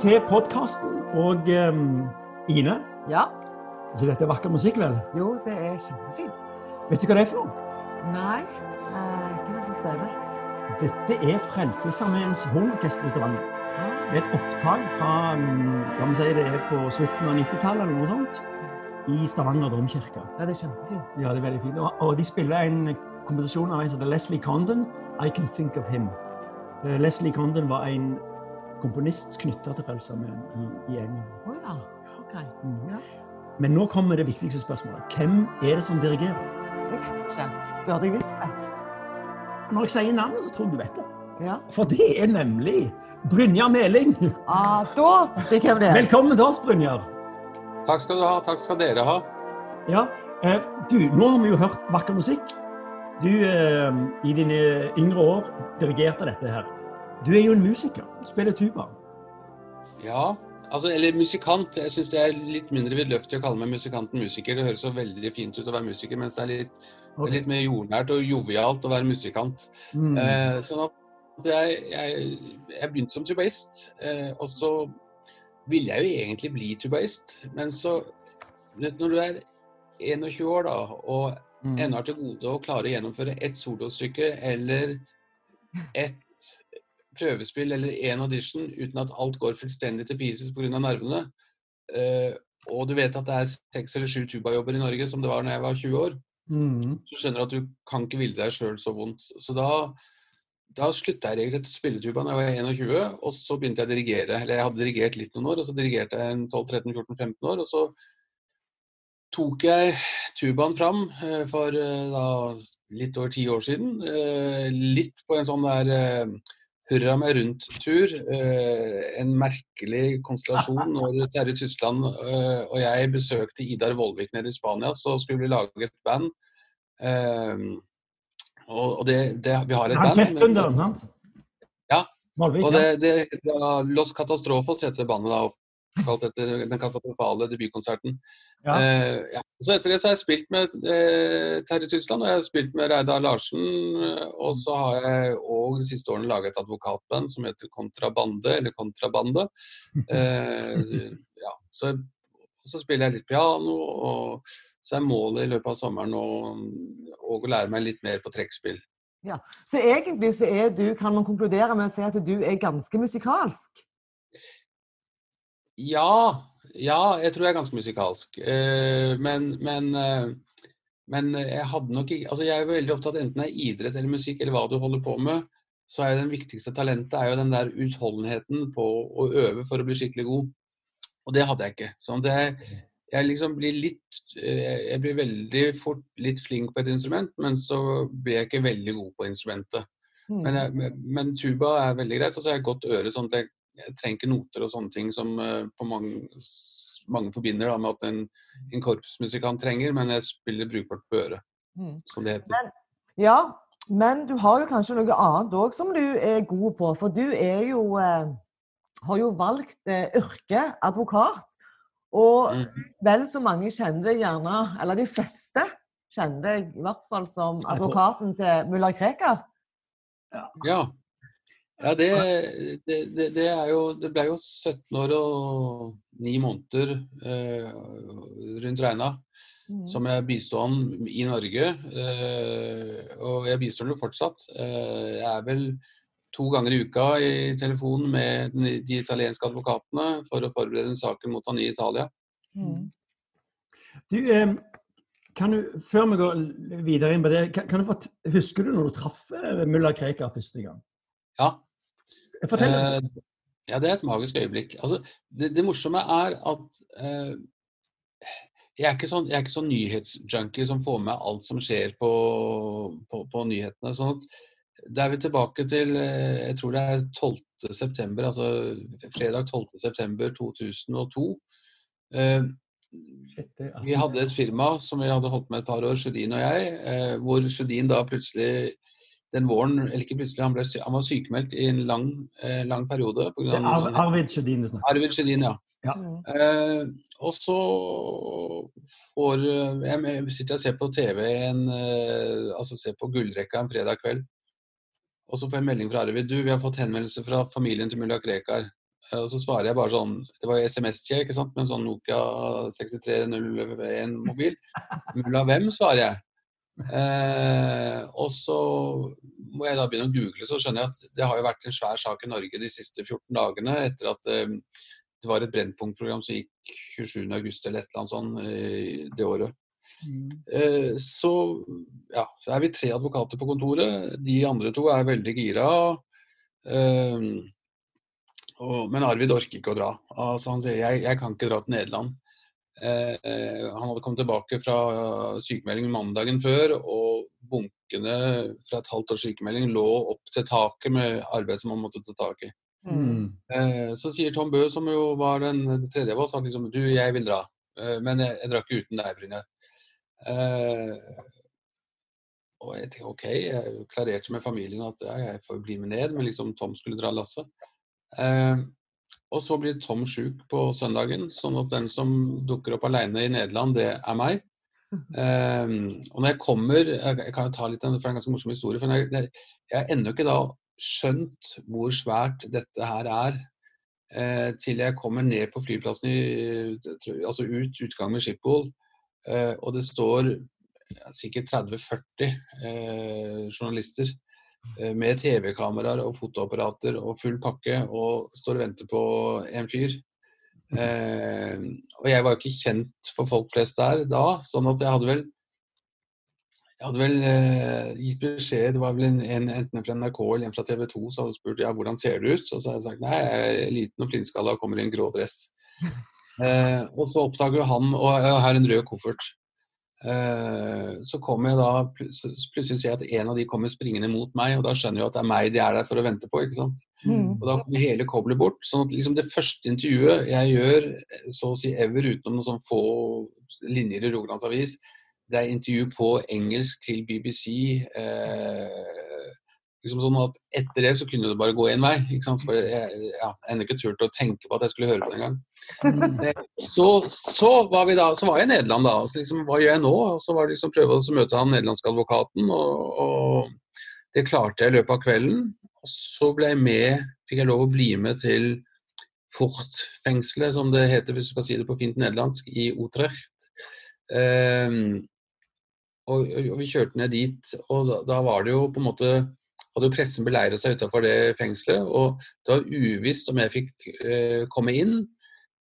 Til podkasten. Og um, Ine, Ja. ikke dette er vakker musikk, vel? Jo, det er kjempefint. Vet du hva det er for noe? Nei, eh, hvem er det som spiller? Dette er Frelsesarmeens hornorkester i Stavanger. Ja. Det er et opptak fra um, la meg si det er på slutten av 90-tallet eller noe sånt, i Stavanger domkirke. ja, det er kjempefint. Ja, det er veldig fint. Og, og de spiller en komposisjon av en som heter Leslie Condon, 'I Can Think of Him'. Eh, Leslie Condon var en komponist knytta til Frelsesarmeen i, i England. Oh, ja. Okay. Mm. Ja. Men nå kommer det viktigste spørsmålet. Hvem er det som dirigerer? Jeg vet ikke. Burde jeg visst det? Når jeg sier navnet, så tror jeg du vet det. Ja. For det er nemlig Brynjar Meling. Ah, da vet jeg hvem det er. Velkommen til oss, Brynjar. Takk skal du ha. Takk skal dere ha. Ja, eh, du, nå har vi jo hørt vakker musikk. Du eh, i dine yngre år dirigerte dette her. Du er jo en musiker. Spiller tuba. Ja, altså, eller musikant. Jeg syns det er litt mindre vidløftig å kalle meg musikant enn musiker. Det høres så veldig fint ut å være musiker, mens det er litt, det er litt mer jordnært og jovialt å være musikant. Mm. Eh, sånn at jeg, jeg, jeg begynte som tubaist, eh, og så ville jeg jo egentlig bli tubaist. Men så Når du er 21 år da, og Mm. ennå har til gode å klare å gjennomføre ett solostykke eller ett prøvespill eller én audition uten at alt går fullstendig til pieces pga. nervene, eh, og du vet at det er seks eller sju tubajobber i Norge, som det var da jeg var 20 år, Mm. så skjønner du at du kan ikke ville deg sjøl så vondt. Så da, da slutta jeg regelrett å spille tuba da jeg var 21, og så begynte jeg å dirigere. Eller jeg hadde dirigert litt noen år, og så dirigerte jeg en 12-13-14-15 år. og så tok jeg tubaen fram eh, for eh, da, litt over ti år siden. Eh, litt på en sånn der hurra meg rundt-tur. Eh, en merkelig konstellasjon når Terje Tysland eh, og jeg besøkte Idar Vollvik nede i Spania, så skulle vi lage et band. Eh, og det, det, vi har et band. Orkesterunderen, sant? Ja. Og det, det, Los Catastrofos heter bandet da, kalt etter den katastrofale debutkonserten. Ja. Eh, ja. Så etter det så har jeg spilt med eh, Terje Tyskland, og jeg har spilt med Reidar Larsen. eh, Og så har jeg òg de siste årene laget et advokatband som heter Kontrabande, eller Kontrabande. Eh, ja. så, så spiller jeg litt piano, og så er målet i løpet av sommeren å, lære meg litt mer på trekkspill. Så egentlig så er du, kan man konkludere med å si at du er ganske musikalsk? Ja, ja, jeg tror jeg er ganske musikalsk. Eh, men, men, eh, men jeg hadde nok ikke Altså, jeg er veldig opptatt enten det er idrett eller musikk eller hva du holder på med, så er den viktigste talentet er jo den der utholdenheten på å øve for å bli skikkelig god. Og det hadde jeg ikke. Sånn det jeg liksom blir litt eh, Jeg blir veldig fort litt flink på et instrument, men så blir jeg ikke veldig god på instrumentet. Mm. Men, jeg, men- men tuba er veldig greit, og så har jeg godt øre. sånn at jeg, jeg trenger ikke noter og sånne ting som eh, på mange, mange forbinder da, med at en, en korpsmusikant trenger, men jeg spiller brukbart på øret, Mm. som det heter. Ja, men du har jo kanskje noe annet òg som du er god på. For du er jo eh, har jo valgt eh, yrke advokat. Og Mm. vel så mange kjenner deg gjerne, eller de fleste kjenner deg i hvert fall som advokaten til mulla Krekar. Ja. Ja, det, det, det, det er jo Det ble jo 17 år og 9 måneder eh, rundt regna Mm. som jeg bistod han i Norge. Eh, og jeg bistår han jo fortsatt. Eh, jeg er vel to ganger i uka i telefon med den- de italienske advokatene for å forberede en saken mot han i Italia. Mm. Du, eh, kan du, før vi går videre inn på det, kan, kan du fort, husker du når du traff eh, mulla Krekar første gang? Ja, Fortell. Eh, ja, det er et magisk øyeblikk. Altså, det, det morsomme er at eh, jeg, er ikke sånn, jeg er ikke sånn nyhetsjunkie som får med alt som skjer på, på, på nyhetene. sånn at Da er vi tilbake til eh, jeg tror det er 12. september, altså fredag 12. september 2002. Eh, vi hadde et firma som vi hadde holdt med et par år, Sjødin og jeg, eh, hvor Sjødin da plutselig den våren, eller ikke plutselig, han, ble, han var sykemeldt i en lang, eh, lang periode. På grunn av Ar Arvid Sjødin du snakker Arvid Sjødin, ja. ja. Eh, og så får eh, jeg jeg sitter og ser på TV en, eh, altså ser på Gullrekka en fredag kveld. Og så får jeg melding fra Arvid. Du, vi har fått henvendelse fra familien til mulla Krekar. Og så svarer jeg bare sånn Det var SMS-kje, ikke sant, med en sånn Nokia 6301-mobil. Mulla hvem, svarer jeg. Eh, og så må jeg da begynne å google, så skjønner jeg at det har jo vært en svær sak i Norge de siste 14 dagene etter at eh, det var et Brennpunkt-program som gikk 27.8 eller et eller annet sånt eh, det året. Mm. så ja, så er vi tre advokater på kontoret. De andre to er veldig gira. Eh, og, men Arvid orker ikke å dra. Altså, han sier jeg, jeg kan ikke dra til Nederland. Eh, han hadde kommet tilbake fra sykemelding mandagen før, og bunkene fra et halvt års sykemelding lå opp til taket med arbeid som han måtte ta tak i. Mm. Eh, så sier Tom Bø, som jo var den tredje av oss, at liksom, du, jeg vil dra. Eh, men jeg, jeg drar ikke uten deg, Brynjar. Og jeg tenkte OK, jeg klarerte med familien at ja, jeg får bli med ned, men liksom Tom skulle dra lasset. Og så blir Tom sjuk på søndagen, sånn at den som dukker opp alene i Nederland, det er meg. Um, og når jeg kommer Jeg, kan jo ta litt, av en ganske morsom historie. for Jeg, har ennå ikke da skjønt hvor svært dette her er, eh, til jeg kommer ned på flyplassen, i, altså ut utgang med Schiphol, eh, og det står ja, sikkert 30-40 eh, journalister med TV-kameraer og fotoapparater og full pakke og står og venter på en fyr. Eh, og jeg var jo ikke kjent for folk flest der da, sånn at jeg hadde vel jeg hadde vel eh, gitt beskjed, det var vel en, en, enten fra NRK eller en fra TV 2 som hadde spurt ja, hvordan ser du ut. Og så hadde jeg sagt nei, jeg er liten og flintskalla og kommer i en grå dress. Eh, og så oppdager han og jeg har en rød koffert. Eh, så kommer jeg da plutselig ser jeg at en av de kommer springende mot meg, og da skjønner jeg at det er meg de er der for å vente på. ikke sant? Mm. Og da kommer hele koblet bort. sånn at liksom det første intervjuet jeg gjør, så å si ever, utenom noen sånn få linjer i Rogalandsavis, det er intervju på engelsk til BBC. Eh, liksom sånn at Etter det så kunne det bare gå én vei. ikke sant? For jeg ja, ennå ikke turt å tenke på at jeg skulle høre på det engang. Så, så, var vi da, så var jeg i Nederland da. Så liksom, hva gjør jeg nå? Og så var det liksom prøve å møte han nederlandske advokaten, og, og, det klarte jeg i løpet av kvelden. Og så ble jeg med, fikk jeg lov å bli med til Fort-fengselet, som det heter hvis du skal si det på fint nederlandsk, i Utrecht. Um, og, og, vi kjørte ned dit, og da, da var det jo på en måte hadde jo pressen beleiret seg utafor det fengselet. Og det var uvisst om jeg fikk eh, komme inn.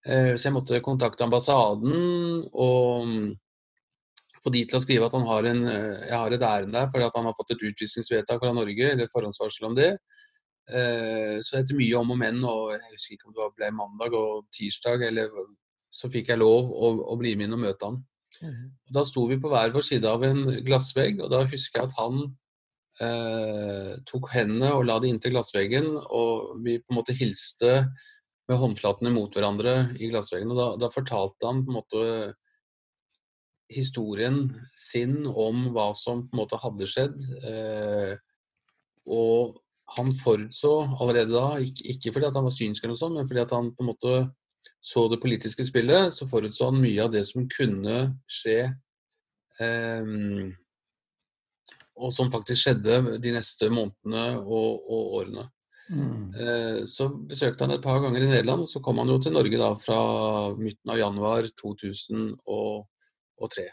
Eh, så jeg måtte kontakte ambassaden og mm, få de til å skrive at han har en, eh, jeg har et ærend der fordi at han har fått et utvisningsvedtak fra Norge, eller forhåndsvarsel om det. Eh, så etter mye om og men, og jeg husker ikke om det ble mandag og tirsdag, eller så fikk jeg lov å, å bli med inn og møte han. Mm. Da sto vi på hver vår side av en glassvegg, og da husker jeg at han eh, tok hendene og la det inntil glassveggen, og vi på en måte hilste med håndflatene mot hverandre i glassveggen. Og da, da, fortalte han på en måte historien sin om hva som på en måte hadde skjedd. Eh, og han forutså allerede da, ikke, ikke, fordi han var synsk, eller noe sånt, men fordi han på en måte så det politiske spillet, så forutså han mye av det som kunne skje. Eh, og som faktisk skjedde de neste månedene og, og årene. Mm. Eh, så besøkte han et par ganger i Nederland, og så kom han jo til Norge da fra midten av januar 2003.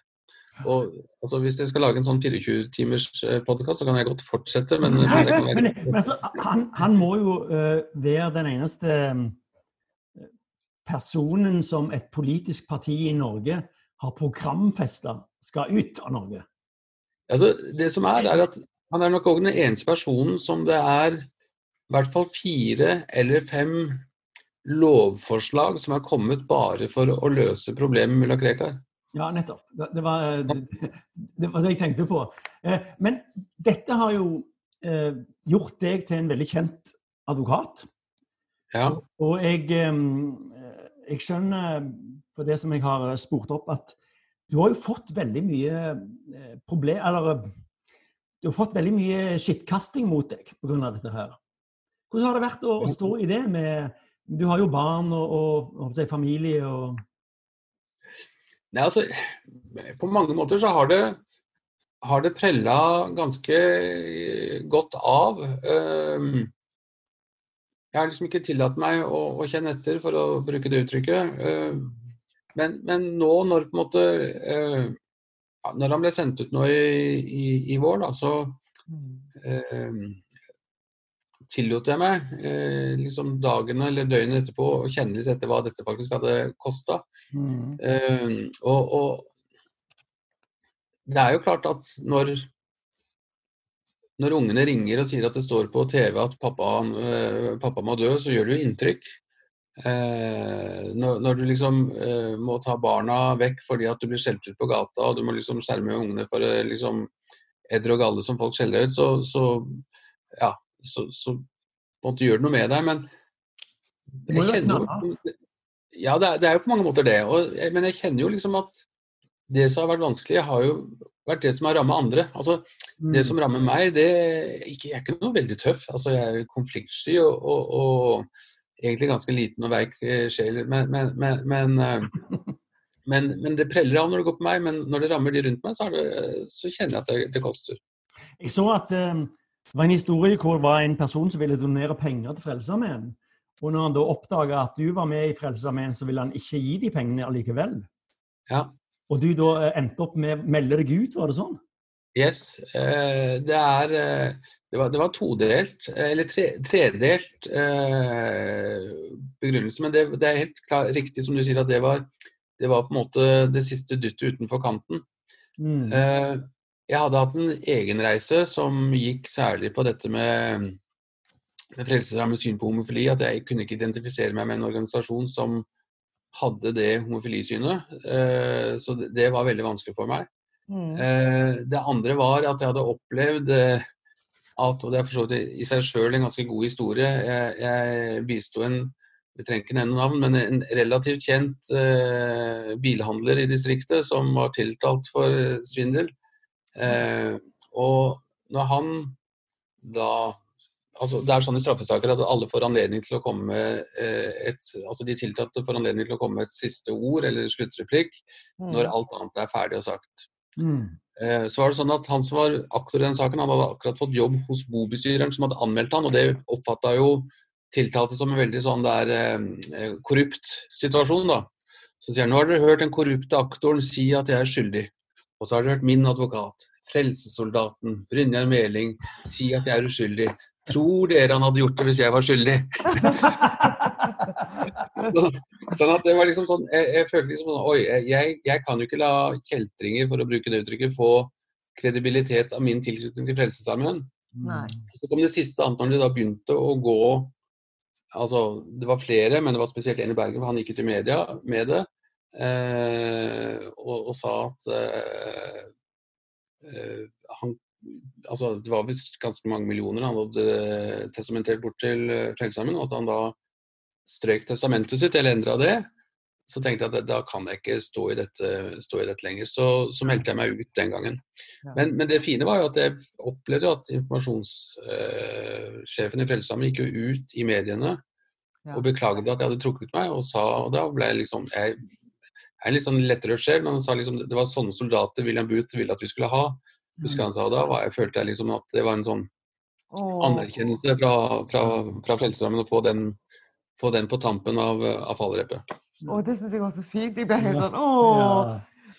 Og altså, Hvis jeg skal lage en sånn 24-timers eh, podkast, så kan jeg godt fortsette. Men, Nei, men, men, men altså, han, han, må jo uh, være den eneste personen som et politisk parti i Norge har programfesta skal ut av Norge. Altså, det som er, er at han er nok òg den eneste personen som det er i hvert fall fire eller fem lovforslag som er kommet bare for å løse problemet med mulla Krekar. Ja, nettopp. Det var, det, det var, det jeg tenkte på. Eh, men dette har jo eh, gjort deg til en veldig kjent advokat. Ja. Og jeg, eh, jeg skjønner på det som jeg har spurt opp, at du har jo fått veldig mye eh, problem... Eller eh, du har fått veldig mye skittkasting mot deg pga. dette her. Hvordan har det vært å, å, stå i det med Du har jo barn og, og, og familie og Nei, altså På mange måter så har det det prella ganske godt av. Um, jeg har liksom ikke tillatt meg å, å, kjenne etter, for å bruke det uttrykket. Men, men, nå når på en måte eh, Når han ble sendt ut nå i, i, i vår, da, så eh, tillot jeg meg liksom dagene eller døgnet etterpå å kjenne litt etter hva dette faktisk hadde kosta. Mm. og, og det er jo klart at når når ungene ringer og sier at det står på TV at pappa, øh, pappa må dø, så gjør det jo inntrykk. Eh, når, når, du liksom eh, må ta barna vekk fordi at du blir skjelt ut på gata og du må liksom skjerme ungene for eh, liksom edder og galle som folk skjeller ut, så, så, ja, så, så du gjøre noe med deg. Men jeg kjenner jo Ja, det er, det er, jo på mange måter det. Og, men jeg kjenner jo liksom at det som har vært vanskelig, har jo vært det som har rammet andre. Altså, mm. Det som rammer meg, det jeg er ikke noe veldig tøff. Altså, jeg er konfliktsky og, og, og, egentlig ganske liten og veik eh, sjel. Men, men, men, eh, men, det preller av når det går på meg. Men når det rammer de rundt meg, så, det, så kjenner jeg at det, det, koster. Jeg så at um, det var en historie hvor det var en person som ville donere penger til Frelsesarmeen. Og når han da oppdaga at du var med i Frelsesarmeen, så ville han ikke gi de pengene allikevel. Ja. Og du da endte opp med å melde deg ut, var det sånn? Yes. Eh, det er eh, Det var, det var todelt, eller tre, tredelt begrunnelse. Men det, det er helt klar, riktig som du sier at det var, det var på en måte det siste dyttet utenfor kanten. Mm. Jeg hadde hatt en egenreise som gikk særlig på dette med, med Frelsesarmens syn på homofili. At jeg kunne ikke identifisere meg med en organisasjon som hadde det homofilisynet. Eh, så det var veldig vanskelig for meg. Mm. Eh, det andre var at jeg hadde opplevd eh, at, og det er for så vidt i seg sjøl en ganske god historie, jeg, jeg bisto en vi trenger ikke nevne navn, men en relativt kjent eh, bilhandler i distriktet som var tiltalt for svindel. Eh, og når han da altså, Det er sånn i straffesaker at alle får anledning til å komme med eh, et, altså De tiltalte får anledning til å komme med et siste ord eller sluttreplikk mm. når alt annet er ferdig og sagt. Mm. Eh, så var det sånn at Han som var aktor i den saken, han hadde akkurat fått jobb hos bobestyreren som hadde anmeldt han, og det oppfatta jo tiltalte som en veldig sånn der eh, korrupt situasjon. da. Så sier han nå har dere hørt den korrupte aktoren si at jeg er skyldig. Og så har dere hørt min advokat, frelsesoldaten Brynjar Meling, si at jeg er uskyldig. Tror dere han hadde gjort det hvis jeg var skyldig? sånn at det var liksom sånn Jeg, jeg følte liksom sånn Oi, jeg, jeg, kan jo ikke la kjeltringer, for å bruke det uttrykket, få kredibilitet av min tilknytning til Frelsesarmeen. Så kom det siste antallet når de da begynte å gå Altså, det var flere, men det var spesielt en i Bergen, for han gikk ut i media med det. Eh, og, og, sa at eh, eh han altså, Det var visst ganske mange millioner han hadde eh, testamentert bort til eh, Frelsesarmeen, og at han da strøk testamentet sitt, eller endra det. Så tenkte jeg at da kan jeg ikke stå i dette, stå i dette lenger. Så, så, meldte jeg meg ut den gangen. Men, men, det fine var jo at jeg opplevde at informasjonssjefen i Frelsesarmeen gikk jo ut i mediene og beklagde at jeg hadde trukket meg, og sa Og da ble jeg liksom Jeg er en litt sånn lettrørt sjel, men han sa liksom det var sånne soldater William Booth ville at vi skulle ha husker han sa da, var, jeg følte jeg liksom at det var en sånn anerkjennelse fra, fra, fra Frelsesarmeen å få den, få den, på tampen av, av fallrepet. Å, det syns jeg var så fint. Jeg ble helt sånn åh.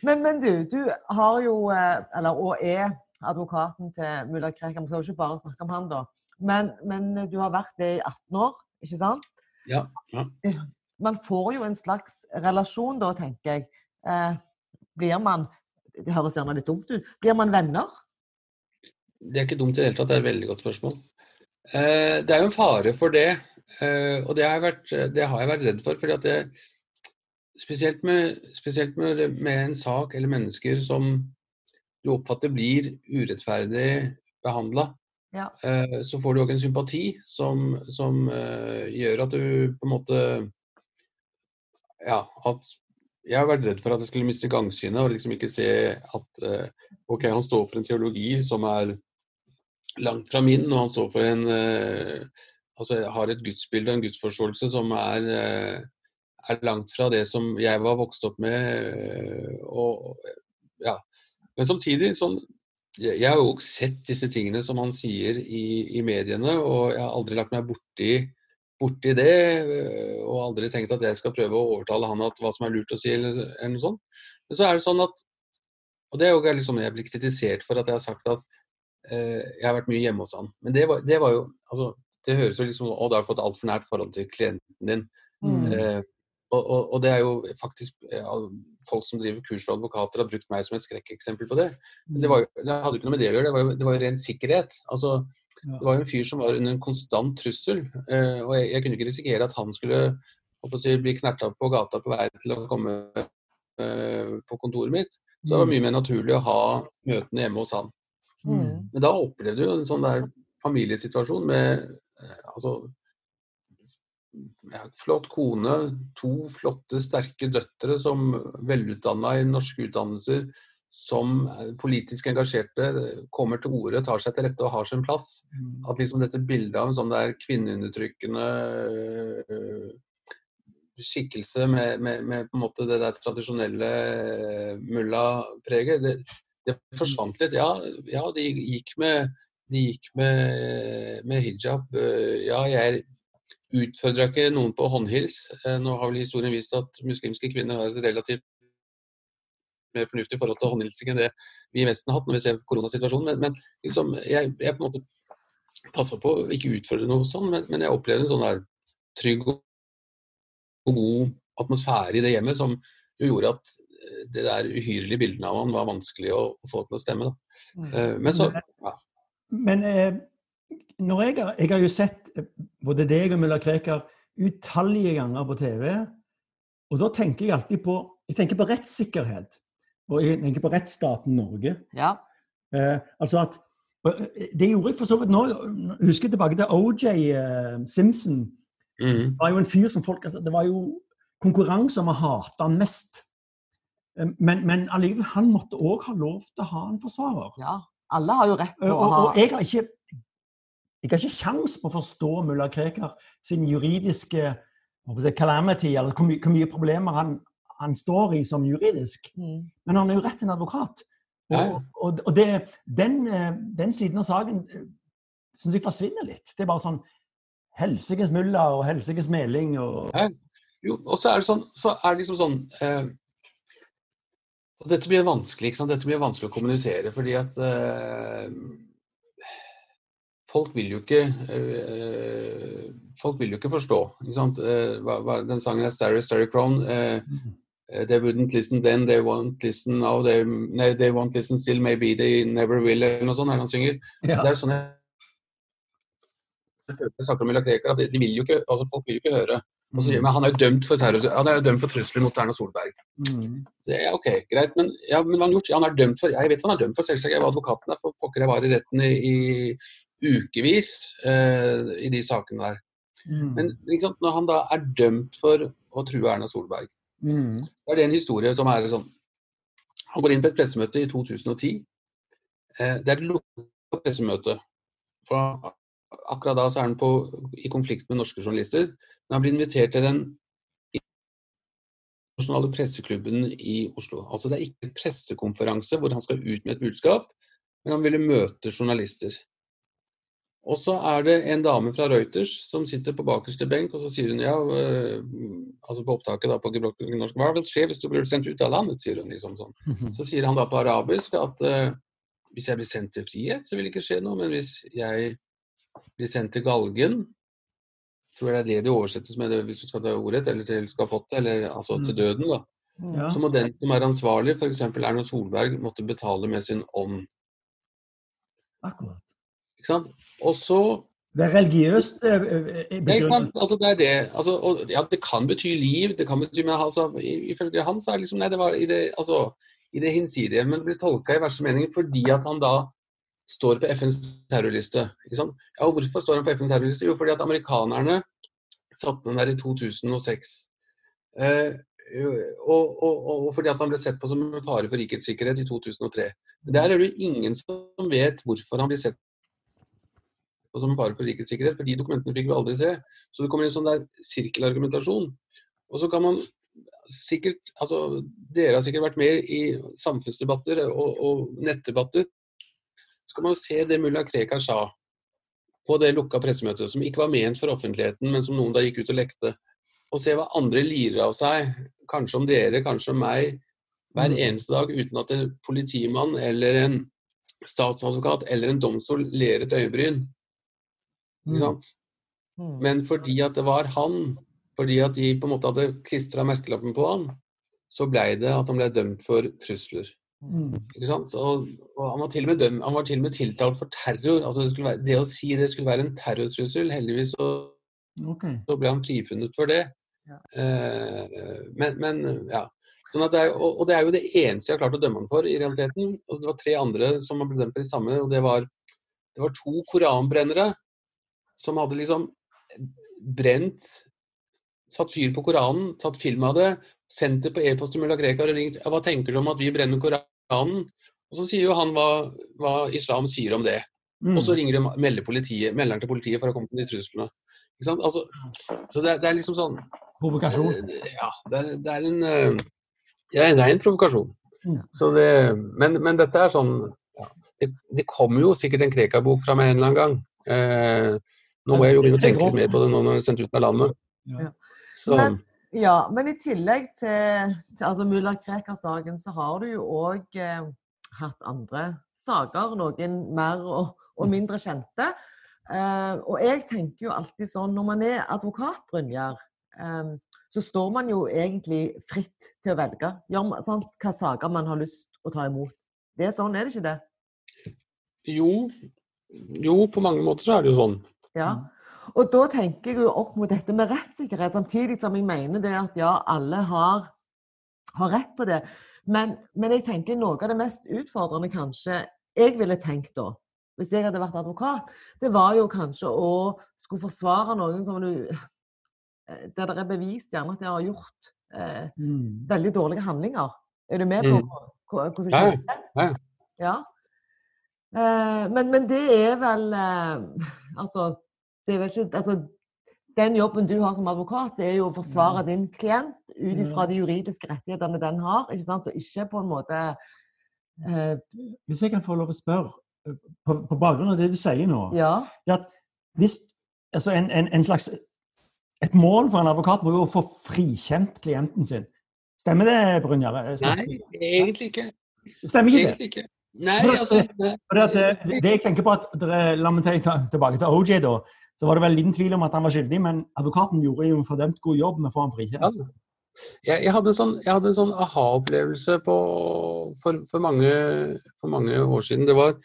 Men, men, du, du har jo, eh, eller og er advokaten til mulla Krekar. Vi skal jo ikke bare snakke om han, da. Men, men, du har vært det i 18 år, ikke sant? Ja. ja. Man får jo en slags relasjon da, tenker jeg. Eh, blir man det høres gjerne litt dumt ut. Blir man venner? Det er ikke dumt i det hele tatt. Det er et veldig godt spørsmål. Eh, det er jo en fare for det, eh, og det har vært, det har jeg vært redd for. fordi at det, Spesielt, med, spesielt med, med, en sak eller mennesker som du oppfatter blir urettferdig behandla, ja. Eh, så får du òg en sympati som, som gjør at du på en måte Ja, at jeg har vært redd for at jeg skulle miste gangsynet og liksom ikke se at ok, han står for en teologi som er langt fra min, og han står for en altså har et gudsbilde og en gudsforståelse som er, uh, er, langt fra det som jeg var vokst opp med. og ja, Men samtidig sånn jeg, har jo sett disse tingene som han sier i, i, mediene, og jeg har aldri lagt meg borti borti det, øh, og aldri tenkt at jeg skal prøve å overtale han at hva som er lurt å si, eller, eller noe sånt. Men så er det sånn at Og det er jo liksom jeg blir kritisert for at jeg har sagt at eh, jeg har vært mye hjemme hos han. Men det var, det var jo altså, Det høres jo liksom Å, da har du fått altfor nært forhold til klienten din. Mm. Eh, og, og, og det er jo faktisk ja, Folk som driver kurs for advokater, har brukt meg som et skrekkeksempel på det. Men det, var det hadde ikke noe med det å gjøre, det var jo, det var jo ren sikkerhet. Altså, det var jo en fyr som var under en konstant trussel. eh, og jeg, jeg kunne ikke risikere at han skulle si, bli knerta på gata på vei til å komme eh, på kontoret mitt. Så det var mye mer naturlig å ha møtene hjemme hos han. Mm. Men da opplevde du en sånn der familiesituasjon med eh, altså ja, flott kone, to flotte, sterke døtre som velutdanna i norske utdannelser, som politisk engasjerte, kommer til orde, tar seg til rette og har sin plass. Mm. At liksom dette bildet av en sånn der kvinneundertrykkende øh, skikkelse med, med, med på en måte det der tradisjonelle øh, mulla-preget, det, det forsvant litt. Ja, ja de gikk med, de gikk med, med hijab. øh, Ja, jeg utfordra ikke noen på håndhils. Eh, Nå har vel historien vist at muslimske kvinner har et relativt mer fornuftig forhold til håndhilsing enn det vi i Vesten har hatt når vi ser koronasituasjonen. Men, men liksom, jeg, jeg på en måte passa på å ikke utfordre noe sånn, men, men jeg opplevde en sånn der trygg og god atmosfære i det hjemmet som jo gjorde at eh, det der uhyrlige bildene av han var vanskelig å, å få til å stemme. Da. Mm. Eh, Men så ja. Men eh, når jeg, har, jeg har jo sett eh, både deg og Mulla Krekar utallige ganger på TV. Og da tenker jeg alltid på jeg tenker på rettssikkerhet. Og jeg tenker på rettsstaten Norge. Ja. Eh, altså at og, eh, Det gjorde jeg for så vidt nå. Jeg husker tilbake til OJ eh, Simpson. Mm. Det var jo en fyr som folk altså, Det var jo konkurranse om å hate han mest. Men, men allikevel, han måtte òg ha lov til å ha en forsvarer. ja. Alle har jo rett på Og, å ha og jeg har ikke jeg har ikke sjans på å forstå mulla Krekar sin juridiske si, calamity, eller hvor, my hvor mye problemer han, han står i som juridisk. Mm. Men han er jo rett til en advokat. Og, Ja, ja. og, og det, den, eh, den siden av saken syns jeg forsvinner litt. Det er bare sånn helsikes mulla og helsikes meling og Jo, og så er det sånn, så er det liksom sånn eh, og Dette blir vanskelig ikke sant? Dette blir vanskelig å kommunisere, fordi at eh, Folk vil jo ikke eh, Folk vil jo ikke forstå. Ikke sant? Hva, den sangen er Starry Starry Crown. They wouldn't listen then, they won't listen now, they, nei, they won't listen still, maybe they never will, eller noe sånt, når han synger. ja. Det er sånn jeg snakker om Mulla Krekar, at de, de vil jo ikke, altså folk vil jo ikke høre. Og men han er jo dømt for terror, han er jo dømt for trusler mot Erna Solberg. Mm. Det er ok, greit, men, ja, men han gjort? Han er dømt for, jeg vet hva han er dømt for, selvsagt. Jeg var advokaten der, for pokker jeg var i retten i, i ukevis eh, i de sakene der. Mm. Men sant, når han da er dømt for å true Erna Solberg, Mm. da er det en historie som er sånn Han går inn på et pressemøte i 2010. Eh, det er et lukket pressemøte. For akkurat da så er han på, i konflikt med norske journalister. Men han blir invitert til den internasjonale presseklubben i Oslo. Altså Det er ikke en pressekonferanse hvor han skal ut med et budskap, men han ville møte journalister. Og så er det en dame fra Reuters som sitter på bakerste benk, og så sier hun ja, øh, altså på opptaket da på norsk, hva vil skje hvis du blir sendt ut av landet, sier hun liksom sånn. Så sier han da på arabisk at øh, hvis jeg blir sendt til frihet, så vil det ikke skje noe, men hvis jeg blir sendt til galgen, tror jeg det er det det oversettes med det, hvis du skal ta ordrett, eller til skafottet, eller altså til døden, da. Ja. Så må den som er ansvarlig, f.eks. Erna Solberg, måtte betale med sin ånd. Akkurat. Ikke sant? Og så Det er religiøst eh, eh, sant? begrunnet. Altså, det er det. Altså, og, ja, det kan bety liv, det kan bety Men altså, ifølge han så er det liksom Nei, det var i det, altså, i det hinsidige. Men det blir tolka i verste mening fordi at han da står på FNs terrorliste. Ja, og hvorfor står han på FNs terrorliste? Jo, fordi at amerikanerne satte den der i 2006. Eh, og, og, og, fordi at han ble sett på som en fare for rikets sikkerhet i 2003. Men der er det jo ingen som vet hvorfor han blir sett på som en fare for rikets sikkerhet, for de dokumentene fikk vi aldri se. Så det kommer en sånn der sirkelargumentasjon. Og så kan man sikkert altså Dere har sikkert vært med i samfunnsdebatter og, og nettdebatter. Så kan man se det mulla Krekar sa. på det lukka pressemøtet, som ikke var ment for offentligheten, men som noen da gikk ut og lekte. Og se hva andre lirer av seg, kanskje om dere, kanskje om meg, hver Mm. eneste dag uten at en politimann eller en statsadvokat eller en domstol ler et øyebryn. Mm. Ikke sant? Mm. Men fordi at det var han, fordi at de på en måte hadde klistra merkelappen på han, så blei det at han ble dømt for trusler. Mm. Ikke sant? Og, og han, var til og med dømt, han var til og med tiltalt for terror. Altså det, være, det å si det skulle være en terrortrussel, heldigvis så, okay. så ble han frifunnet for det. Ja. Eh, men, men ja. Sånn at det er, og, og det er jo det eneste jeg har klart å dømme han for i realiteten. Altså, det var tre andre som ble dømt for det samme, og det var, det var to koranbrennere som hadde liksom brent Satt fyr på Koranen, tatt film av det, sendt det på e-post til mulla Krekar og ringt ja, hva tenker du om at vi brenner Koranen? Og så sier jo han hva, hva islam sier om det. Mm. Og så ringer de melder politiet, melder han til politiet for å komme med de truslene. Ikke sant? Altså, så det, det er liksom sånn Provokasjon. eh, Ja, det er, det er en eh, ja, en rein provokasjon. Mm. Så det, men, men dette er sånn det, det kommer jo sikkert en Krekar-bok fra meg en eller annen gang. Eh, nå må jeg jo begynne å tenke litt mer på det nå når det er sendt ut av landet. Ja. Så, Men, ja, men i tillegg til, til altså mulla Krekar-saken, så har du jo òg eh, hatt andre saker. Noen mer og, og mindre kjente. Eh, og jeg tenker jo alltid sånn, når man er advokat, Brynjar, eh, så står man jo egentlig fritt til å velge man, sant, hva saker man har lyst å ta imot. Det er sånn, er det ikke det? jo, jo, på mange måter så er det jo sånn. Ja. Og da tenker jeg jo opp mot dette med rettssikkerhet, samtidig som jeg mener det at ja, alle har, har rett på det. Men, men jeg tenker noe av det mest utfordrende kanskje jeg ville tenkt da, hvis jeg hadde vært advokat, det var jo kanskje å skulle forsvare noen som du Der det er bevist gjerne at de har gjort eh, Mm. veldig dårlige handlinger. Er du med på Mm. hvordan det jeg tenker? ja. Ja. Eh, men, men det er vel eh, Altså, er ikke altså, Den jobben du har som advokat, det er jo å forsvare din klient ut ifra de juridiske rettighetene den har, ikke sant? og ikke på en måte eh, Hvis jeg kan få lov å spørre, på, på bakgrunn av det du sier nå Ja. det at hvis, altså en, en, en slags Et mål for en advokat må jo å få frikjent klienten sin. Stemmer det, Brynjar? Nei, egentlig ikke. Stemmer ikke det? Egentlig ikke. Nei, altså nei. Det, at det, det jeg tenker på at La meg ta tilbake til OJ, da. Så var det vel liten tvil om at han var skyldig, men advokaten gjorde jo en fordømt god jobb med å få ham frikjent. Ja. Jeg, jeg hadde en sånn, sånn aha-opplevelse for, for, mange, for mange år siden. Det var,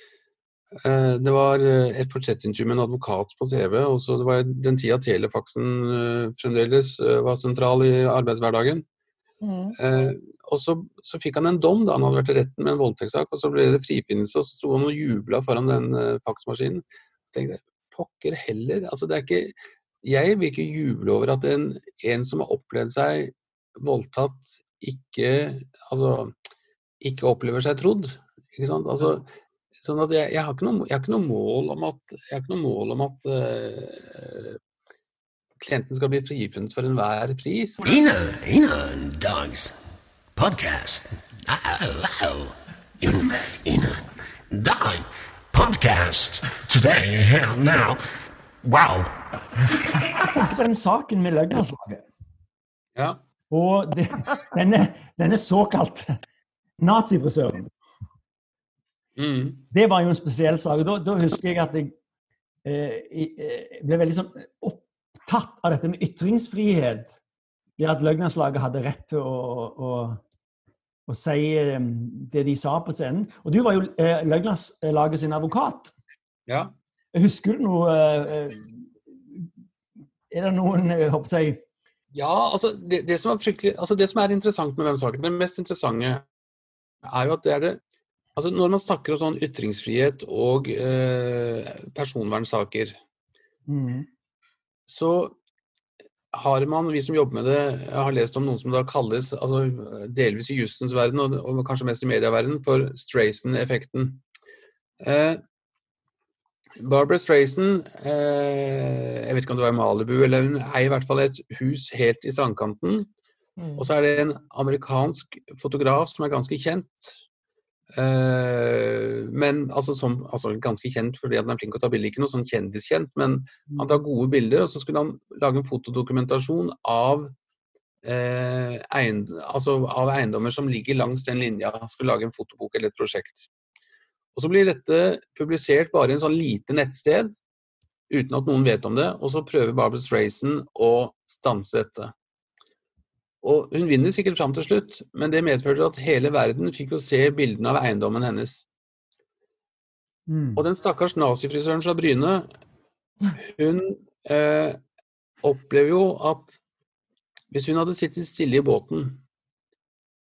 eh, det var eh, et portrettintervju med en advokat på TV. og så Det var den tida telefaksen eh, fremdeles eh, var sentral i arbeidshverdagen. Mm. Eh, og så, så fikk han en dom da han hadde vært i retten med en voldtektssak, og så ble det frifinnelse, og så sto han og jubla foran den eh, faksmaskinen. Så tenkte jeg pokker heller. altså det er ikke, Jeg vil ikke juble over at en, en som har opplevd seg voldtatt, ikke altså, ikke opplever seg trodd. ikke sant, altså sånn at jeg, har jeg har ikke noe mål om at, jeg har ikke noe mål om at eh, klienten skal bli frifunnet for enhver pris. Ina, Ina Dogs Podcast. Oh. Ina Dog Podcast. Today, here, now. Wow. Jeg tenker på den saken med løgnerslaget. Ja. Og det, denne, denne såkalt nazifrisøren. Mm. Det var jo en spesiell sak. Da, da husker jeg at jeg eh, eh, ble veldig sånn opptatt av dette med ytringsfrihet. Det at løgnerslaget hadde rett til å, å, å si eh, det de sa på scenen. Og du var jo eh, sin advokat. ja. Husker du noe eh, Er det noen eh, jeg håper jeg, Ja, altså det, det, som altså det som er interessant med den saken, det mest interessante er jo at det er det altså Når man snakker om sånn ytringsfrihet og eh, personvernsaker, mm, så har man, vi som jobber med det, har lest om noen som da kalles, altså delvis i jussens verden og, og kanskje mest i medieverden, for Strayson-effekten. Eh, Barbara Strayson, eh, jeg vet ikke om det var i Malibu, eller hun eier i hvert fall et hus helt i strandkanten. Mm. Og så er det en amerikansk fotograf som er ganske kjent. Eh, men altså, som, altså ganske kjent fordi han er flink til å ta bilder. Ikke noe sånn kjendiskjent, men han tar gode bilder. Og så skulle han lage en fotodokumentasjon av, eh, eiend, altså av eiendommer som ligger langs den linja. Han skulle lage en fotobok eller et prosjekt. Og Så blir dette publisert bare i en sånn lite nettsted, uten at noen vet om det. Og så prøver Barbara Strayson å stanse dette. Og Hun vinner sikkert fram til slutt, men det medførte at hele verden fikk jo se bildene av eiendommen hennes. Mm. Og den stakkars nazifrisøren fra Bryne, hun eh, opplever jo at hvis hun hadde sittet stille i båten,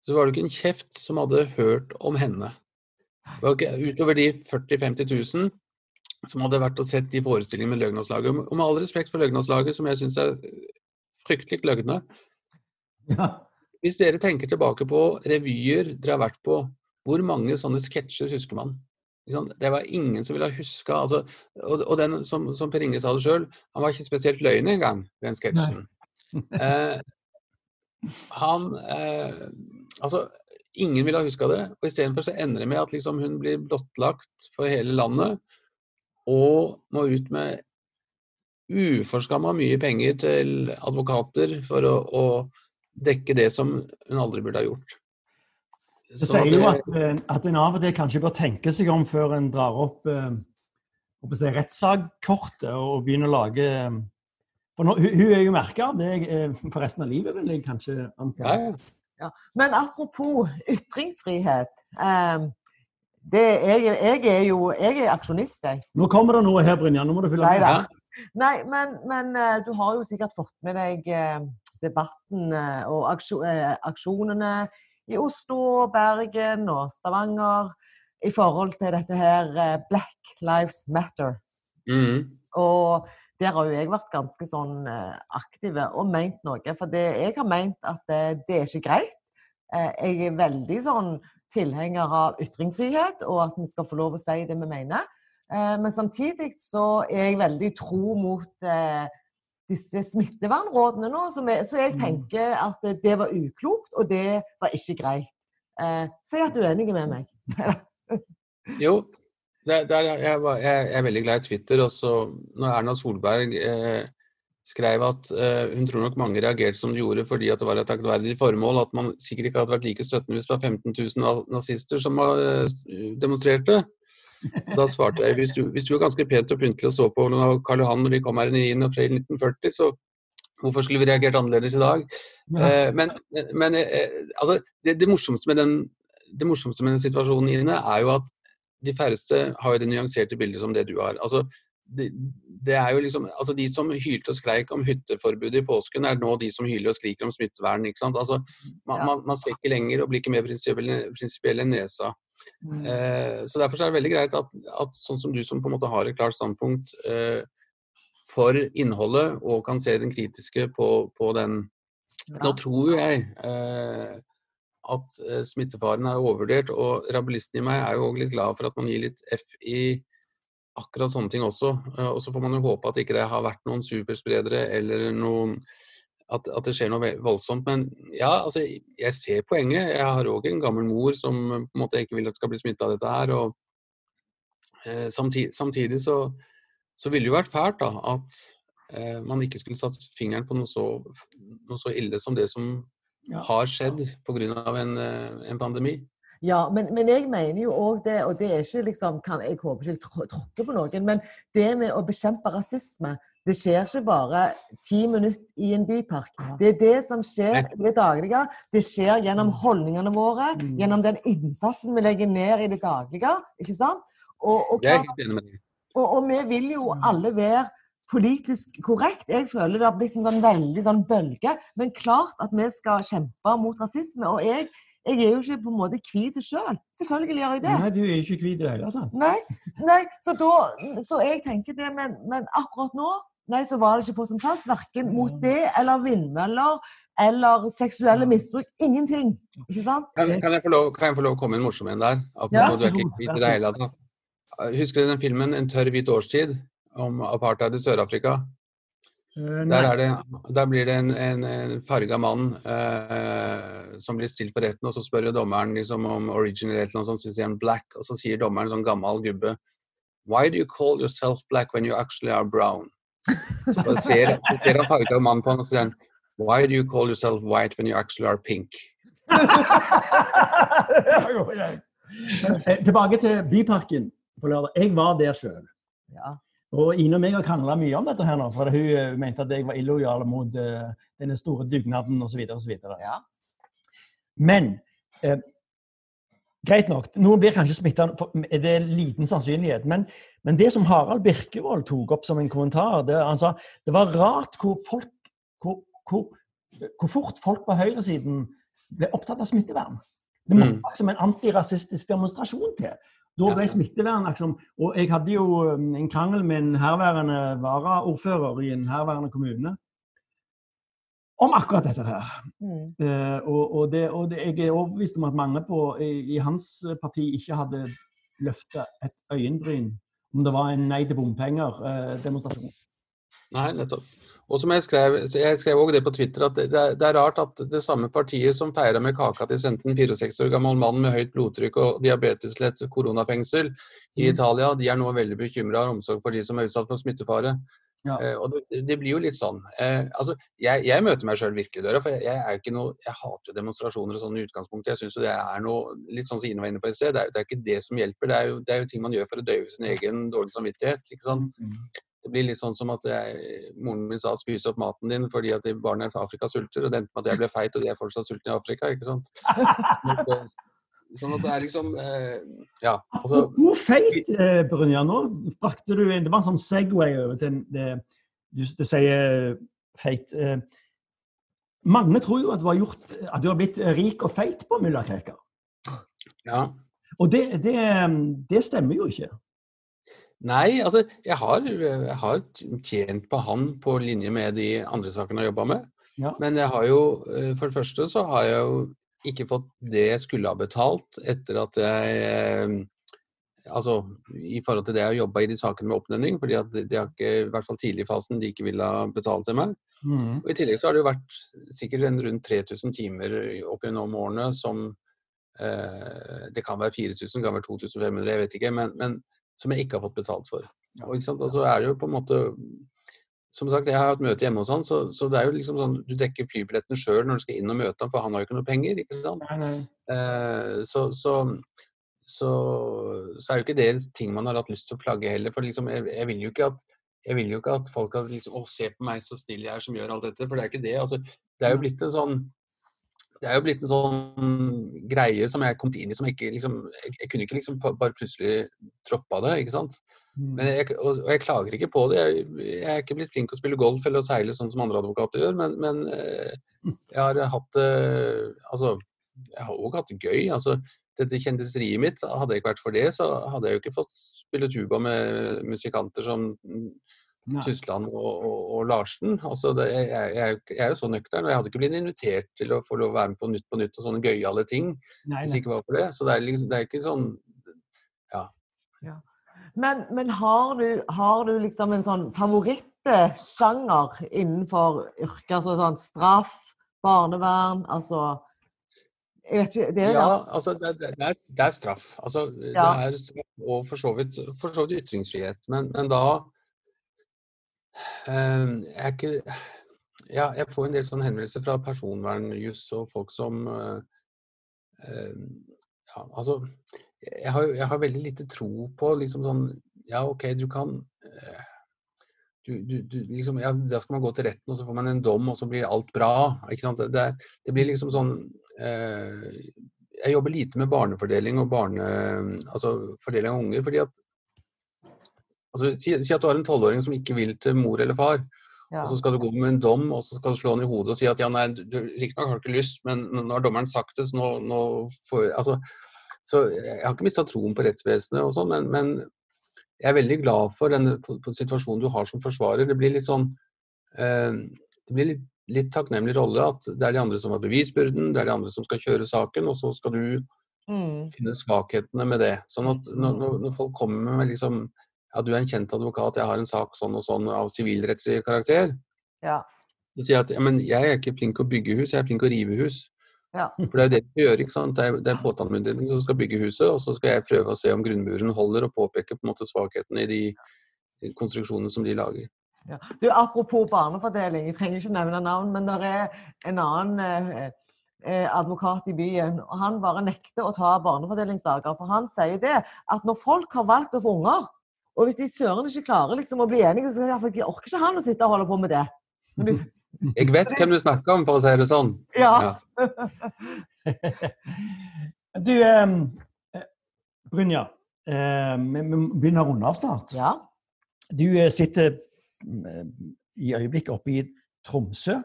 så var det ikke en kjeft som hadde hørt om henne. Det var ikke utover de 40 000-50 000 som hadde vært og sett de forestillingene med Løgnaslaget. Og med all respekt for Løgnaslaget, som jeg syns er fryktelig løgne, Ja. hvis dere tenker tilbake på revyer dere har vært på, hvor mange sånne sketsjer husker man? Det var ingen som ville ha huska altså, Og, og den, som, som Per Inge sa det sjøl, han var ikke spesielt løgn engang, den sketsjen. Eh, han eh, Altså, ingen ville ha huska det. Og istedenfor så ender det med at liksom hun blir blottlagt for hele landet og må ut med uforskamma mye penger til advokater for å, å dekke det som hun aldri burde ha gjort. Det Sånn sier jo at, eh, at en av og til kanskje bør tenke seg om før en drar opp eh, si, rettssakkortet og begynner å lage eh, For nå, hun, hun er jo merka av det eh, for resten av livet, vil jeg kanskje anta. Ja, ja. Men apropos ytringsfrihet. Eh, det, jeg, jeg er jo jeg er aksjonist, jeg. Nå kommer det noe her, Brynja. Nå må du fylle på. Nei, men, men du har jo sikkert fått med deg eh, debatten eh, og eh, aksjonene i Oslo, Bergen og Stavanger i forhold til dette her eh, Black Lives Matter. Mm. Og der har jo jeg vært ganske sånn aktiv og ment noe. For det, jeg har ment at eh, det er ikke greit. Jeg er veldig sånn tilhenger av ytringsfrihet, og at vi skal få lov å si det vi mener. Men samtidig så er jeg veldig tro mot disse smittevernrådene nå. Som jeg, så jeg Mm. tenker at det var uklokt, og det var ikke greit. Eh, si at du er enig med meg. Jo, der, det er, jeg, var- jeg, er veldig glad i Twitter. Også når Erna Solberg eh, skrev at eh, hun tror nok mange reagerte som de gjorde fordi at det var et aktverdig formål, at man sikkert ikke hadde vært like støttende hvis det var 15 000 nazister som eh, demonstrerte. Da svarte jeg hvis du, hvis du er ganske pent og pyntelig og så på når Karl Johan når de kom her 9. april 1940, så hvorfor skulle vi reagert annerledes i dag? Ja. Eh, men men eh, altså, det, det, morsomste med den, det morsomste med den situasjonen Ine, er jo at de færreste har jo det nyanserte bildet som det du har. Altså, det, det er jo liksom, altså De som hylte og skreik om hytteforbudet i påsken, er nå de som hyler og skriker om smittevern. ikke sant? Altså, man, Ja. man, man ser ikke lenger og blir ikke mer prinsipiell enn nesa. Mm. Eh, så Derfor så er det veldig greit at, at sånn som du som på en måte har et klart standpunkt eh, for innholdet og kan se den kritiske på, på den Nå tror jeg eh, at eh, smittefaren er overvurdert, og rabulisten i meg er jo også litt glad for at man gir litt F i akkurat sånne ting også. Eh, og så får man jo håpe at ikke det har vært noen superspredere eller noen at, at det skjer noe voldsomt. Men ja, altså, jeg ser poenget. Jeg har òg en gammel mor som eh, på en måte ikke vil at skal bli smitta av dette her. og eh, samtidig, samtidig så, så ville det jo vært fælt da, at eh, man ikke skulle satt fingeren på noe så, noe så ille som det som Ja. har skjedd pga. En, eh, en pandemi. Ja, men, men jeg mener jo òg det, og det er ikke liksom kan, Jeg håper ikke jeg tråkker på noen, men det med å bekjempe rasisme, det skjer ikke bare ti minutter i en bypark. Det er det som skjer i det daglige. Det skjer gjennom holdningene våre, Mm. gjennom den innsatsen vi legger ned i det daglige. ikke sant? Og, og, og, og vi vil jo alle være politisk korrekt. Jeg føler det har blitt en sånn veldig sånn bølge. Men klart at vi skal kjempe mot rasisme. Og jeg, jeg er jo ikke på en måte hvit sjøl. Selvfølgelig gjør jeg det. Nei, du er ikke hvit i det hele tatt. Nei, nei så, da, så jeg tenker det, men, men akkurat nå Nei, så var det ikke på sin plass. Verken mot det eller vindmøller eller seksuelle misbruk. Ingenting. Ikke sant? Kan, kan, jeg få lov, kan jeg få lov å komme en morsom en der? Ja, så er god, tatt. Husker du den filmen 'En tørr hvit årstid' om apartheid i Sør-Afrika? Uh, Der, er det, der blir det en, en, en farga mann eh, som blir stilt for retten, og så spør jo dommeren liksom om original eller noe sånt, så sier han black, og så sier dommeren sånn gammel gubbe Why do you call yourself black when you actually are brown? Så ser, ser han farga mannen på han og sier han Why do you call yourself white when you actually are pink? Eh, Tilbake til Byparken på lørdag. Jeg var der sjøl. Ja. Og Ine og meg har krangla mye om dette her nå, for hun eh, mente at jeg var illojal mot uh, denne store dugnaden osv. osv. ja. Men eh, greit nok, noen blir kanskje smitta, det er liten sannsynlighet. Men, men det som Harald Birkevold tok opp som en kommentar, det, han sa det var rart hvor, folk, hvor, hvor, hvor fort folk på høyresiden ble opptatt av smittevern. Det måtte Mm. liksom en antirasistisk demonstrasjon til. Da ble smittevern liksom, Og jeg hadde jo um, en krangel med en herværende varaordfører i en herværende kommune om akkurat dette her. Mm. Eh, og, og, det, og det, jeg er overbevist om at mange på, i, i hans parti ikke hadde løfta et øyenbryn om det var en nei til bompenger-demonstrasjon. Nei, nettopp. Og som jeg skrev, jeg skrev også det på Twitter, at det, det er- det er rart at det samme partiet som feira med kaka til sendte en 64 år gammel mann med høyt blodtrykk og diabetes til et koronafengsel i Mm. Italia, de er nå veldig bekymra og har omsorg for de som er utsatt for smittefare. Ja. Uh, og det, det blir jo litt sånn. Uh, altså, jeg, jeg møter meg sjøl virkelig i døra, for jeg, jeg er jo ikke noe, jeg hater jo demonstrasjoner og sånn i utgangspunktet. Jeg syns det er noe litt sånn som Ine var inne på i sted, det er, det er ikke det som hjelper. Det er, jo, det er jo ting man gjør for å døyve sin egen dårlige samvittighet. ikke sant? Det blir litt sånn som at jeg, moren min sa 'spis opp maten din' fordi at barna i Afrika sulter, og det endte med at jeg ble feit og de er fortsatt sultne i Afrika. ikke sant? Sånn at, det- er liksom eh, Ja. altså Hvor feit, eh, Brynja, nå brakte du inn Det var en sånn Segway over til det du sier feit. Eh, mange tror jo at du har, gjort, at du har blitt rik og feit på mulla Krekar. Ja. Og det, det, det stemmer jo ikke. Nei, altså jeg har, jeg har tjent på han på linje med de andre sakene jeg har jobba med. Ja. Men jeg har jo, eh, for det første så har jeg jo ikke fått det jeg skulle ha betalt etter at jeg eh, Altså i forhold til det jeg har jobba i de sakene med oppnevning, fordi at de har ikke, i hvert fall tidlig i fasen, de ikke ville ha betalt til meg. Mm. Og I tillegg så har det jo vært sikkert en rundt 3000 timer opp gjennom årene som eh, Det kan være 4000, det kan være 2500, jeg vet ikke, men, men som jeg ikke har fått betalt for. Og, og så er det jo på en måte Som sagt, jeg har hatt møte hjemme hos han, så, så det er jo liksom sånn du dekker flybilletten sjøl når du skal inn og møte ham, for han har jo ikke noe penger. ikke sant? Nei, nei. Eh, så, så, så, så er jo ikke det ting man har hatt lyst til å flagge heller. For liksom, jeg, jeg vil jo ikke at jeg vil jo ikke at folk skal liksom, å, se på meg så snill jeg er som gjør alt dette, for det er ikke det. Altså, det er jo blitt en sånn det er jo blitt en sånn greie som jeg kom inn i som jeg ikke liksom Jeg, jeg kunne ikke liksom bare plutselig troppa det, ikke sant. Men jeg, og, og jeg klager ikke på det. Jeg, jeg er ikke blitt flink til å spille golf eller å seile sånn som andre advokater gjør, men, men eh, jeg har hatt det Altså, jeg har òg hatt det gøy. altså dette kjendiseriet mitt, hadde jeg ikke vært for det, så hadde jeg jo ikke fått spille tuba med musikanter som Nei. Tysland og, og, og Larsen. Altså det, jeg, jeg, jeg er jo så nøktern, og jeg hadde ikke blitt invitert til å få lov å være med på Nytt på Nytt og sånne gøyale ting Nei, hvis ikke var for det. Så det er, liksom, det er ikke sånn Men, men har, du, har du liksom en sånn favorittsjanger innenfor yrker? Altså sånn straff, barnevern, altså Jeg vet ikke det er, Ja, altså det, det, er, det er straff. Altså, Ja. Det er straff og for så vidt, for så vidt ytringsfrihet. Men, men da jeg er ikke ja, jeg får en del sånne henvendelser fra personvernjuss og folk som eh, eh, Ja, altså jeg har, jeg har veldig lite tro på liksom sånn Ja, OK, du kan eh, du, du, du, liksom, ja, Da skal man gå til retten, og så får man en dom, og så blir alt bra. Ikke sant? Det, det blir liksom sånn eh, Jeg jobber lite med barnefordeling og barne, altså fordeling av unger. fordi at altså, si, si at du har en tolvåring som ikke vil til mor eller far. ja. Og så skal du gå med en dom, og så skal du slå han i hodet og si at ja, nei, du, riktignok har ikke lyst, men nå har dommeren sagt det, så nå, nå får altså, Så jeg har ikke mista troen på rettsvesenet og sånn, men, men jeg er veldig glad for den situasjonen du har som forsvarer. Det blir litt sånn eh, Det blir litt, litt takknemlig rolle at det er de andre som har bevisbyrden, det er de andre som skal kjøre saken, og så skal du Mm. finne svakhetene med det. Sånn at når, når, når folk kommer med liksom ja, du er en kjent advokat, jeg har en sak sånn og sånn av sivilrettslig karakter, Ja. Så sier jeg at ja, men jeg er ikke flink til å bygge hus, jeg er flink til å rive hus. Ja. For det er jo det vi gjør. ikke sant? Det er, det er påtalemyndigheten som skal bygge huset, og så skal jeg prøve å se om grunnmuren holder, og påpeke på en måte svakhetene i de konstruksjonene som de lager. Ja. Du, apropos barnefordeling, jeg trenger ikke nevne navn, men det er en annen eh, eh, advokat i byen, og han bare nekter å ta barnefordelingssaker. For han sier det at når folk har valgt å få unger, og hvis de søren ikke klarer liksom, å bli enige, så jeg orker ikke han å sitte og holde på med det. Men du, Jeg vet hvem du snakker om, for å si det sånn. ja. Du, eh, Brynja. Eh, vi vi begynner å runde av snart. ja. Du eh, sitter i øyeblikket oppe i Tromsø,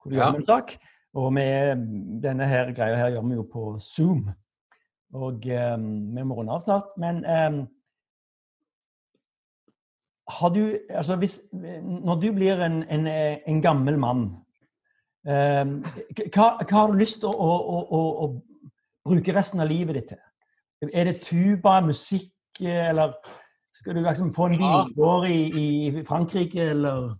hvor du Ja. jobber med en sak. Og med denne her greia her gjør vi jo på Zoom. Og eh, vi må runde av snart. Men eh, du Altså hvis Når du blir en, en, en gammel mann, eh, hva, hva har du lyst til å, å, å, å bruke resten av livet ditt til? Er det tuba, musikk, eller skal du liksom få en vingård i, i Frankrike, eller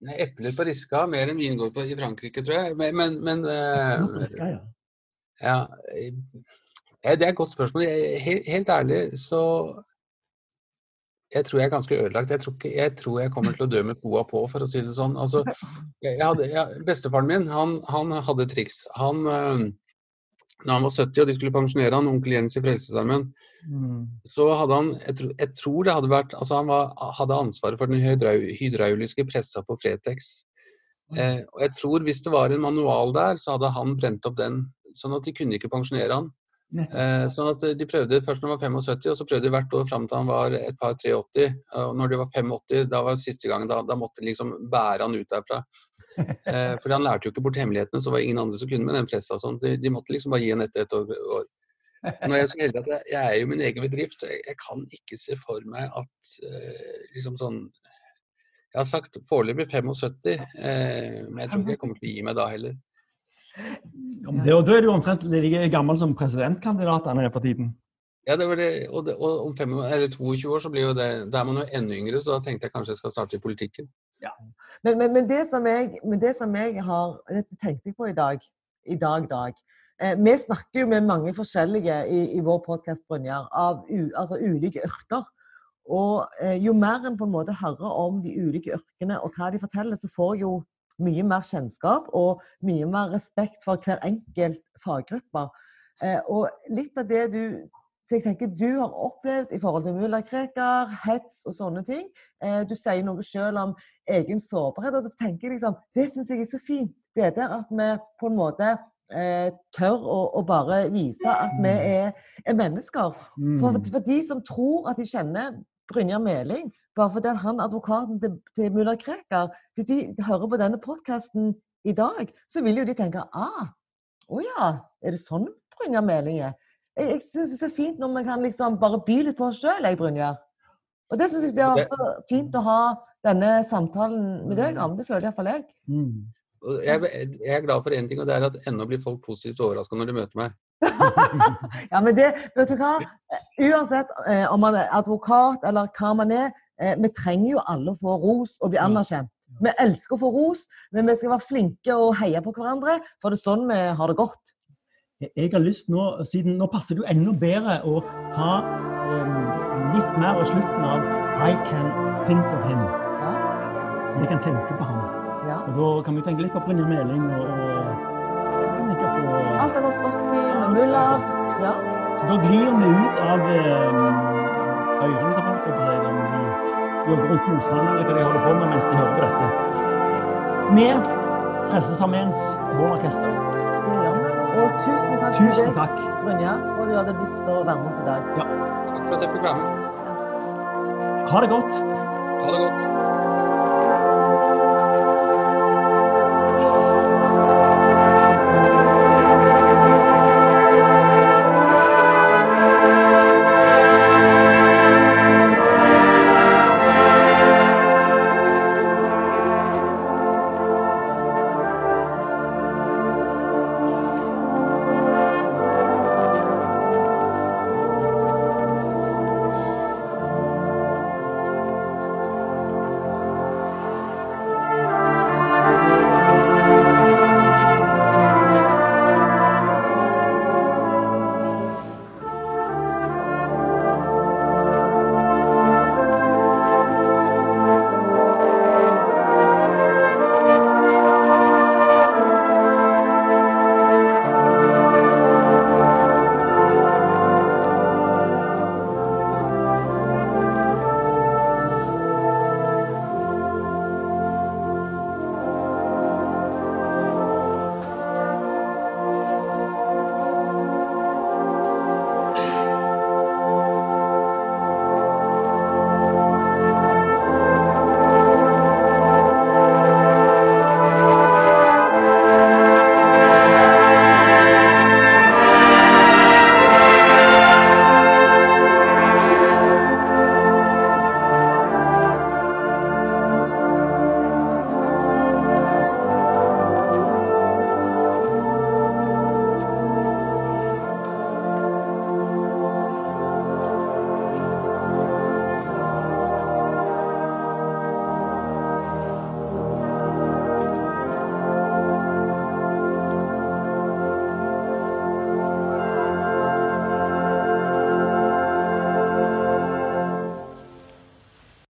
Nei, Epler på Riska, mer enn vingård på- i Frankrike, tror jeg. Men, men, men eh, Ja, ja. Ja, eh, det er et godt spørsmål. Helt, helt ærlig så Jeg tror jeg er ganske ødelagt. Jeg tror, ikke, jeg tror jeg kommer til å dø med skoa på, for å si det sånn. Altså, jeg hadde, jeg, bestefaren min han, han hadde triks. Han, øh, når han var 70 og de skulle pensjonere han, onkel Jens i Frelsesarmeen, Mm. så hadde han jeg tror, jeg tror det hadde vært altså Han var, hadde ansvaret for den hydrauliske pressa på Fretex. Eh, og jeg tror hvis det var en manual der, så hadde han brent opp den. Sånn at de kunne ikke pensjonere han. Eh, sånn at de prøvde først når han var 75, og så prøvde de hvert år fram til han var et par 83. Og når de var 85, da var det siste gangen, da, da måtte de liksom bære han ut derfra. Eh, for han lærte jo ikke bort hemmelighetene, så var det ingen andre som kunne med den pressa. Sånn. De, de måtte liksom bare gi han etter et år. år. Nå er jeg så heldig at jeg, jeg er jo min egen bedrift. Jeg, jeg kan ikke se for meg at eh, liksom sånn Jeg har sagt foreløpig 75, eh, men jeg tror ikke jeg kommer til å gi meg da heller. Ja, men det, og da er du omtrent like gammel som presidentkandidatene er for tiden. Ja, det var det. Og, det, og om fem, eller 22 år så blir jo det Da er man jo enda yngre, så da tenkte jeg kanskje jeg skal starte i politikken. Men, men, men, det som jeg, men det som jeg har Dette tenkte jeg på i dag. I dag, dag. Eh, vi snakker jo med mange forskjellige i, i vår podkast, Brynjar, av u, altså ulike yrker. Og eh, jo mer en på en måte hører om de ulike yrkene og hva de forteller, så får jo mye mer kjennskap og mye mer respekt for hver enkelt faggruppe. Eh, og litt av det du så jeg tenker du har opplevd i forhold til mulla Krekar, hets og sånne ting. Eh, du sier noe selv om egen sårbarhet, og da tenker jeg liksom, det syns jeg er så fint. Det der at vi på en måte eh, tør å, å bare vise at vi er, er mennesker. For, Mm. for de som tror at de kjenner Brynjar Meling, bare fordi han advokaten til, til mulla Krekar Hvis de hører på denne podkasten i dag, så vil jo de tenke ah, å ja, er det sånn Brynjar Meling er? Jeg, jeg syns det er så fint når vi kan liksom bare by litt på oss sjøl, jeg, Brynjar. Og det syns jeg det er så fint å ha denne samtalen med deg om. Det føler iallfall jeg. Mm. Jeg, jeg er glad for én ting, og det er at ennå blir folk positivt overraska når de møter meg. Ja, men det, vet du hva? Uansett eh, om man er advokat eller hva man er, eh, vi trenger jo alle å få ros og bli anerkjent. Vi elsker å få ros, men vi skal være flinke og heie på hverandre, for det er sånn vi har det godt. Jeg- har lyst nå, siden nå passer det jo enda bedre å ta um, litt mer av slutten av I can think of him. Ja, Jeg kan tenke på ham. ja. Og da kan vi tenke litt på Brynjar Meling og, og Alt han har stått i med mulla. Ja. Så da glir vi ut av um, ørene til folk, og de jobber rundt motstanderne eller hva de holder på med mens de hører på dette. Med Frelsesarmeens hårorkester. Det gjør vi. Og tusen takk Tusen til deg, takk. Brynjar, for at du hadde lyst til å være med oss i dag. Takk for at jeg fikk være med. Ha det godt.